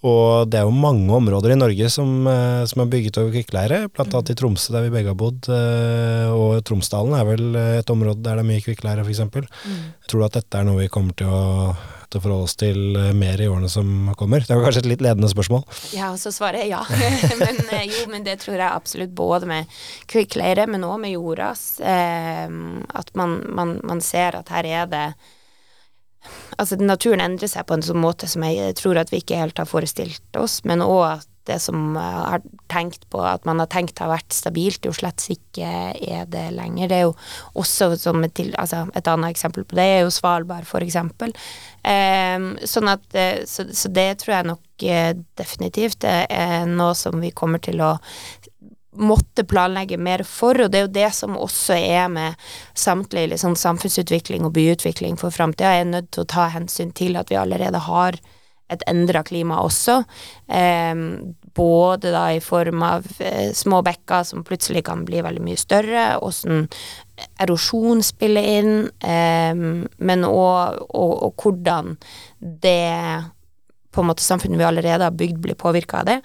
Og det er jo mange områder i Norge som, eh, som er bygget over kvikkleire, annet i Tromsø der vi begge har bodd, eh, og Tromsdalen er vel et område der det er mye kvikkleire f.eks. Mm. Tror du at dette er noe vi kommer til å, til å forholde oss til eh, mer i årene som kommer? Det var kanskje et litt ledende spørsmål? Ja, så svaret er ja. men, jo, men det tror jeg absolutt både med kvikkleire, men òg med jordas. Eh, at man, man, man ser at her er det Altså, naturen endrer seg på en sånn måte som jeg tror at vi ikke helt har forestilt oss, men òg at det som har tenkt på at man har tenkt har vært stabilt, jo slett ikke er det lenger. Det er jo også som et, altså et annet eksempel på det er jo Svalbard, for eksempel. Um, sånn at, eh, så, så, det tror jeg nok eh, definitivt er noe som vi kommer til å måtte planlegge mer for, og det er jo det som også er med samtlig liksom, samfunnsutvikling og byutvikling for framtida. Er nødt til å ta hensyn til at vi allerede har et endra klima også. Eh, både da i form av eh, små bekker som plutselig kan bli veldig mye større, åssen erosjon spiller inn, eh, men òg hvordan det på en måte samfunnet vi allerede har bygd, blir påvirka av det.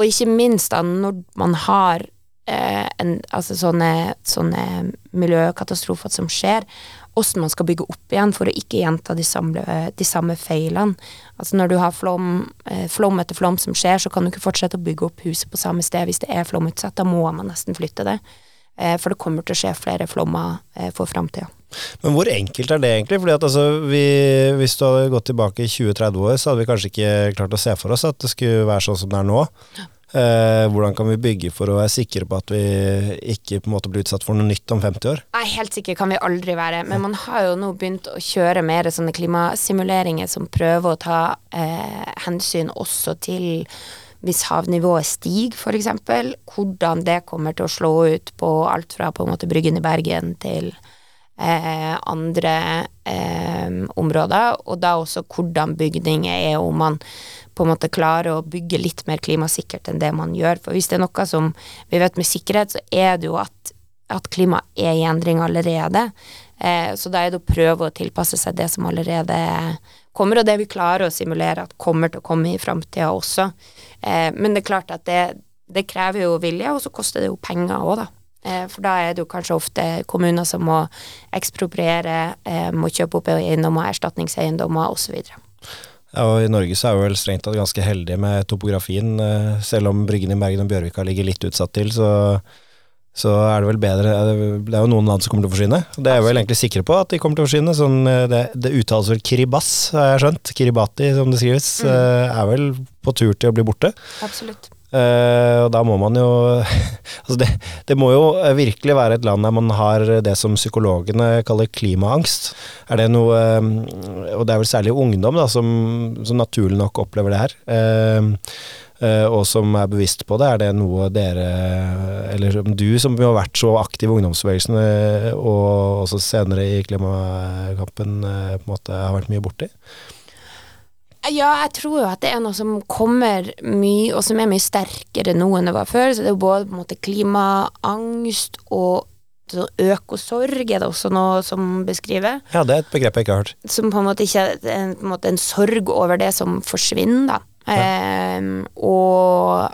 Og ikke minst da når man har eh, en, altså sånne, sånne, miljøkatastrofer som skjer, hvordan man skal bygge opp igjen for å ikke gjenta de samme, de samme feilene. Altså når du har flom, eh, flom, etter flom som skjer, så kan du ikke fortsette å bygge opp huset på samme sted hvis det er flomutsatt. Da må man nesten flytte det. Eh, for det kommer til å skje flere flommer eh, for framtida. Men hvor enkelt er det egentlig? Fordi at altså, vi, Hvis du hadde gått tilbake i 20-30 år, så hadde vi kanskje ikke klart å se for oss at det skulle være sånn som det er nå. Eh, hvordan kan vi bygge for å være sikre på at vi ikke på en måte blir utsatt for noe nytt om 50 år? Nei, Helt sikker kan vi aldri være, men man har jo nå begynt å kjøre mer sånne klimasimuleringer som prøver å ta eh, hensyn også til hvis havnivået stiger, f.eks., hvordan det kommer til å slå ut på alt fra på en måte Bryggen i Bergen til eh, andre eh, områder, og da også hvordan bygninger er, om man på en måte klarer å bygge litt mer klimasikkert enn det man gjør. For hvis det er noe som vi vet med sikkerhet, så er det jo at, at klima er i endring allerede. Eh, så da er det å prøve å tilpasse seg det som allerede kommer, og det vi klarer å simulere at kommer til å komme i framtida også. Eh, men det er klart at det, det krever jo vilje, og så koster det jo penger òg, da. Eh, for da er det jo kanskje ofte kommuner som må ekspropriere, eh, må kjøpe opp eiendommer, erstatningseiendommer osv. Ja, og I Norge så er vi vel strengt tatt ganske heldige med topografien. Eh, selv om Bryggen i Bergen og Bjørvika ligger litt utsatt til, så, så er det vel bedre Det er jo noen land som kommer til å forsvinne. Det er vi vel egentlig sikre på at de kommer til å forsvinne. Sånn, det, det uttales vel Kiribas, har jeg skjønt. Kiribati, som det skrives. Mm. Er vel på tur til å bli borte. Absolutt. Uh, og da må man jo altså det, det, må jo virkelig være et land der man har det som psykologene kaller klimaangst. Er det noe uh, Og det er vel særlig ungdom da, som, som naturlig nok opplever det her. Uh, og som er bevisst på det. Er det noe dere, eller du som har vært så aktiv i ungdomsbevegelsen, og også senere i klimakampen, på en måte har vært mye borti? Ja, jeg tror jo at det er noe som kommer mye, og som er mye sterkere nå enn det var før. Så det er jo både på en måte klimaangst og økosorg er det også noe som beskriver. Ja, det er et begrep jeg ikke har hørt. Som på en måte ikke er en, måte en sorg over det som forsvinner, da. Ehm, og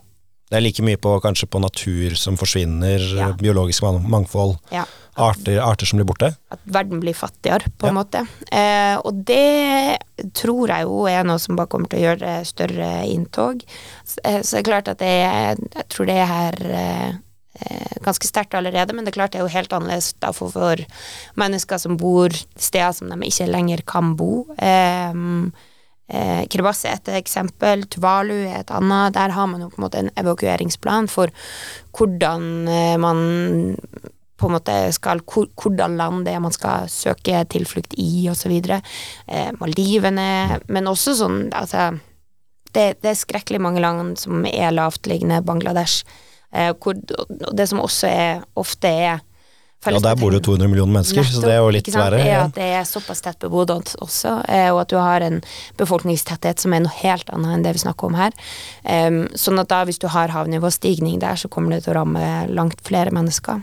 Det er like mye på kanskje på natur som forsvinner, Ja. biologisk mangfold, ja, arter, arter som blir borte. at verden blir fattigere, på en Ja. måte. Eh, og det tror jeg jo er noe som bare kommer til å gjøre større inntog. Så, eh, så det er klart at det Jeg tror det er her eh, eh, ganske sterkt allerede, men det er klart det er jo helt annerledes for, for mennesker som bor steder som de ikke lenger kan bo. Eh, eh, Kribas er et eksempel, Tuvalu er et annet. Der har man jo på en måte en evakueringsplan for hvordan eh, man på en måte skal, hvordan land det er man skal søke tilflukt i, osv. Eh, Maldivene, men også sånn altså det, det er skrekkelig mange land som er lavtliggende, Bangladesh. Eh, hvor, det som også er, ofte er Ja, der bor det jo 200 millioner mennesker, så det er jo litt verre. Er Ja. at det er såpass tett bebodd også, eh, og at du har en befolkningstetthet som er noe helt annet enn det vi snakker om her. Em, sånn at da hvis du har havnivåstigning der, så kommer det til å ramme langt flere mennesker.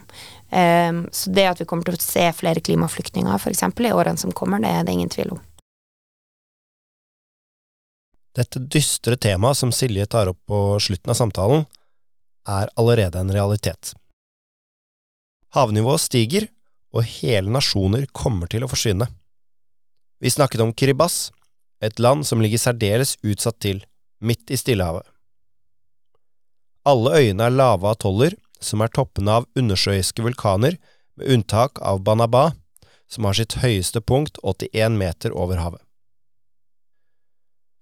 Em, så det at vi kommer til å se flere klimaflyktninger f.eks. i årene som kommer, det er det ingen tvil om. Dette dystre temaet som Silje tar opp på slutten av samtalen, er allerede en realitet. Havnivået stiger, og hele nasjoner kommer til å forsvinne. Vi snakket om Kiribas, et land som ligger særdeles utsatt til, midt i Stillehavet. Alle øyene er lave atoller som er toppene av undersjøiske vulkaner, med unntak av Banaba, som har sitt høyeste punkt 81 meter over havet.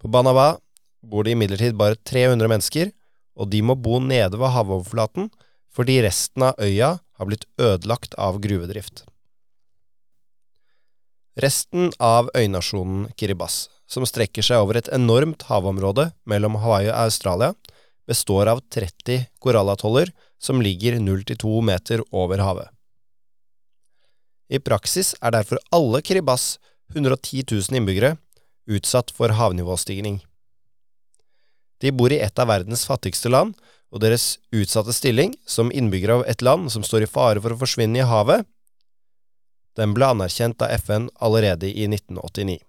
På Banaba bor det imidlertid bare 300 mennesker, og de må bo nede ved havoverflaten fordi resten av øya har blitt ødelagt av gruvedrift. Resten av øynasjonen Kiribati, som strekker seg over et enormt havområde mellom Hawaii og Australia, består av 30 korallatoller som ligger 0-2 meter over havet. I praksis er derfor alle Kiribati 110 000 innbyggere utsatt for havnivåstigning. De bor i et av verdens fattigste land, og deres utsatte stilling som innbyggere av et land som står i fare for å forsvinne i havet, den ble anerkjent av FN allerede i 1989.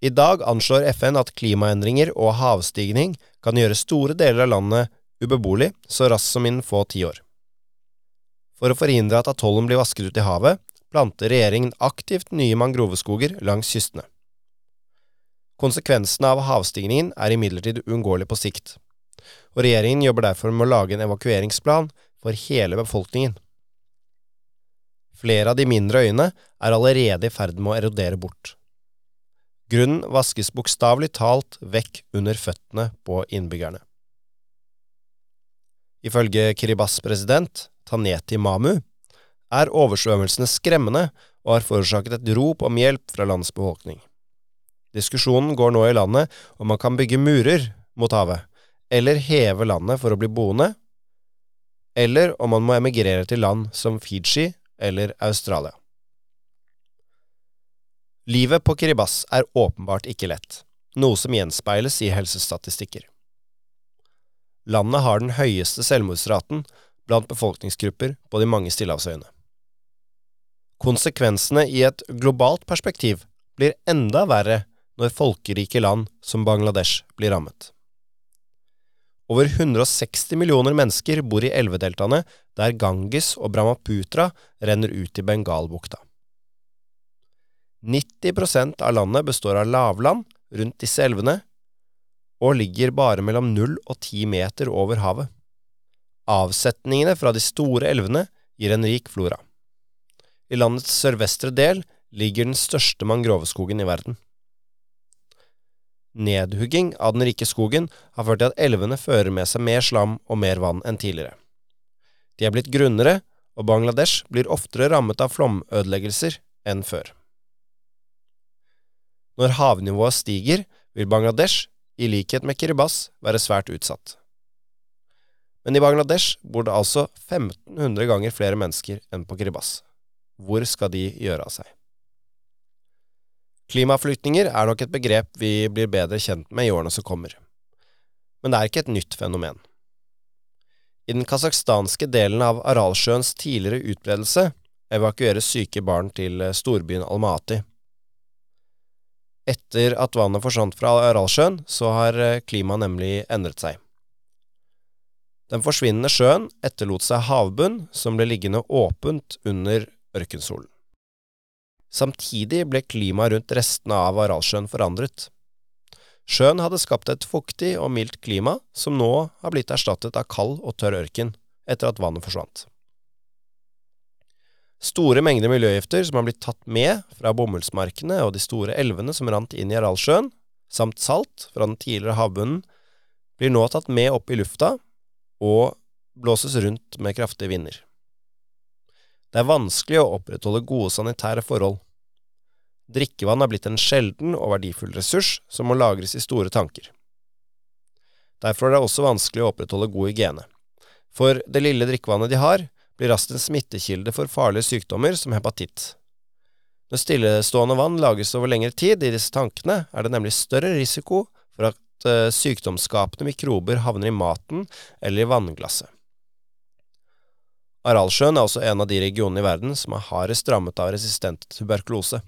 I dag anslår FN at klimaendringer og havstigning kan gjøre store deler av landet ubeboelig så raskt som innen få tiår. For å forhindre at atollen blir vasket ut i havet, planter regjeringen aktivt nye mangroveskoger langs kystene. Konsekvensene av havstigningen er imidlertid uunngåelig på sikt, og regjeringen jobber derfor med å lage en evakueringsplan for hele befolkningen. Flere av de mindre øyene er allerede i ferd med å erodere bort. Grunnen vaskes bokstavelig talt vekk under føttene på innbyggerne. Ifølge Kiribas president, Taneti Mamu, er oversvømmelsene skremmende og har forårsaket et rop om hjelp fra landets befolkning. Diskusjonen går nå i landet om man kan bygge murer mot havet, eller heve landet for å bli boende, eller om man må emigrere til land som Fiji eller Australia. Livet på Kiribas er åpenbart ikke lett, noe som gjenspeiles i helsestatistikker. Landet har den høyeste selvmordsraten blant befolkningsgrupper på de mange stillehavsøyene. Konsekvensene i et globalt perspektiv blir enda verre når folkerike land som Bangladesh blir rammet. Over 160 millioner mennesker bor i elvedeltaene der Ganges og Brahmaputra renner ut i Bengalbukta. 90% av landet består av lavland rundt disse elvene, og ligger bare mellom 0 og 10 meter over havet. Avsetningene fra de store elvene gir en rik flora. I landets sørvestre del ligger den største mangroveskogen i verden. Nedhugging av den rike skogen har ført til at elvene fører med seg mer slam og mer vann enn tidligere. De er blitt grunnere, og Bangladesh blir oftere rammet av flomødeleggelser enn før. Når havnivået stiger, vil Bangladesh, i likhet med Kiribas, være svært utsatt. Men i Bangladesh bor det altså 1500 ganger flere mennesker enn på Kiribas. Hvor skal de gjøre av seg? Klimaflyktninger er nok et begrep vi blir bedre kjent med i årene som kommer. Men det er ikke et nytt fenomen. I den kasakhstanske delen av Aralsjøens tidligere utbredelse evakueres syke barn til storbyen Almaty. Etter at vannet forsvant fra Aralsjøen, så har klimaet nemlig endret seg. Den forsvinnende sjøen etterlot seg havbunn som ble liggende åpent under ørkensolen. Samtidig ble klimaet rundt restene av Aralsjøen forandret. Sjøen hadde skapt et fuktig og mildt klima, som nå har blitt erstattet av kald og tørr ørken etter at vannet forsvant. Store mengder miljøgifter som har blitt tatt med fra bomullsmarkene og de store elvene som rant inn i Aralsjøen, samt salt fra den tidligere havbunnen, blir nå tatt med opp i lufta og blåses rundt med kraftige vinder. Det er vanskelig å opprettholde gode sanitære forhold. Drikkevann er blitt en sjelden og verdifull ressurs som må lagres i store tanker. Derfor er det også vanskelig å opprettholde god hygiene. For det lille drikkevannet de har, blir raskt en smittekilde for farlige sykdommer som hepatitt. Når stillestående vann lages over lengre tid i disse tankene, er det nemlig større risiko for at uh, sykdomsskapende mikrober havner i maten eller i vannglasset. Aralsjøen er også en av de regionene i verden som er hardest rammet av resistent tuberkulose.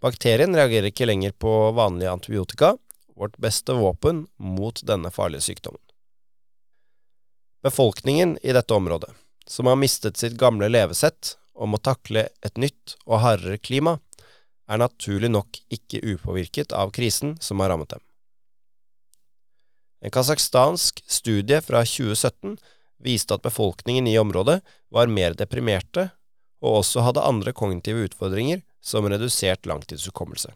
Bakterien reagerer ikke lenger på vanlige antibiotika, vårt beste våpen mot denne farlige sykdommen. Befolkningen i dette området, som har mistet sitt gamle levesett og må takle et nytt og hardere klima, er naturlig nok ikke upåvirket av krisen som har rammet dem. En kasakhstansk studie fra 2017 viste at befolkningen i området var mer deprimerte og også hadde andre kognitive utfordringer, som redusert langtidshukommelse.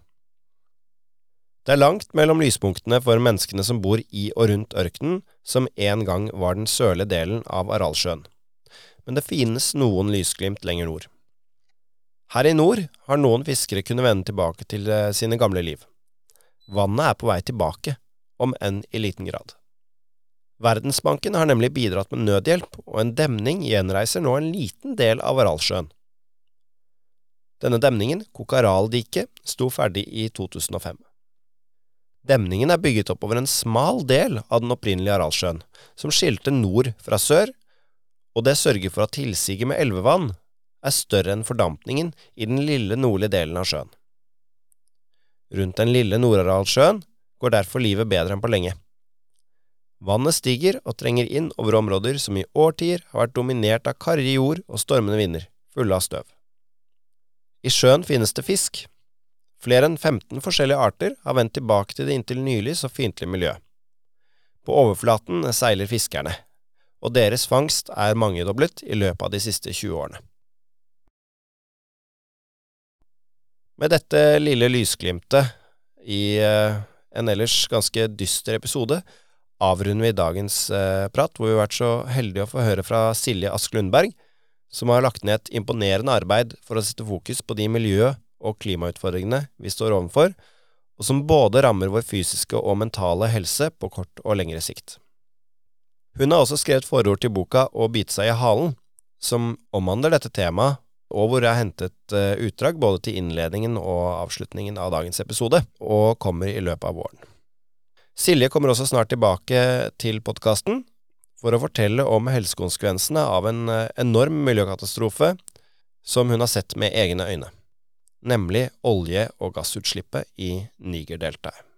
Det er langt mellom lyspunktene for menneskene som bor i og rundt ørkenen, som en gang var den sørlige delen av Aralsjøen. Men det finnes noen lysglimt lenger nord. Her i nord har noen fiskere kunnet vende tilbake til eh, sine gamle liv. Vannet er på vei tilbake, om enn i liten grad. Verdensbanken har nemlig bidratt med nødhjelp, og en demning gjenreiser nå en liten del av Aralsjøen. Denne demningen, Kokaraldiket, sto ferdig i 2005. Demningen er bygget opp over en smal del av den opprinnelige Aralsjøen, som skilte nord fra sør, og det sørger for at tilsiget med elvevann er større enn fordampningen i den lille nordlige delen av sjøen. Rundt den lille Nord-Aralsjøen går derfor livet bedre enn på lenge. Vannet stiger og trenger inn over områder som i årtier har vært dominert av karrig jord og stormende vinder, fulle av støv. I sjøen finnes det fisk. Flere enn 15 forskjellige arter har vendt tilbake til det inntil nylig så fiendtlige miljøet. På overflaten seiler fiskerne, og deres fangst er mangedoblet i løpet av de siste 20 årene. Med dette lille lysglimtet i uh, en ellers ganske dyster episode, avrunder vi dagens eh, prat, hvor vi har vært så heldige å få høre fra Silje Ask Lundberg, som har lagt ned et imponerende arbeid for å sette fokus på de miljø- og klimautfordringene vi står overfor, og som både rammer vår fysiske og mentale helse på kort og lengre sikt. Hun har også skrevet forord til boka Å bite seg i halen, som omhandler dette temaet og hvor jeg har hentet uh, utdrag både til innledningen og avslutningen av dagens episode, og kommer i løpet av våren. Silje kommer også snart tilbake til podkasten for å fortelle om helsekonsekvensene av en uh, enorm miljøkatastrofe som hun har sett med egne øyne, nemlig olje- og gassutslippet i Nigerdeltaet.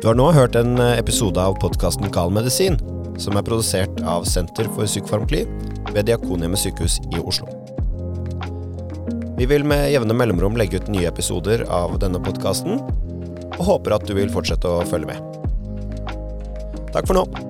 Du har nå hørt en eh, episode av podkasten Gal medisin, som er produsert av Senter for psykofarmakli ved Diakonhjemmet sykehus i Oslo. Vi vil med jevne mellomrom legge ut nye episoder av denne podkasten, og håper at du vil fortsette å følge med. Takk for nå.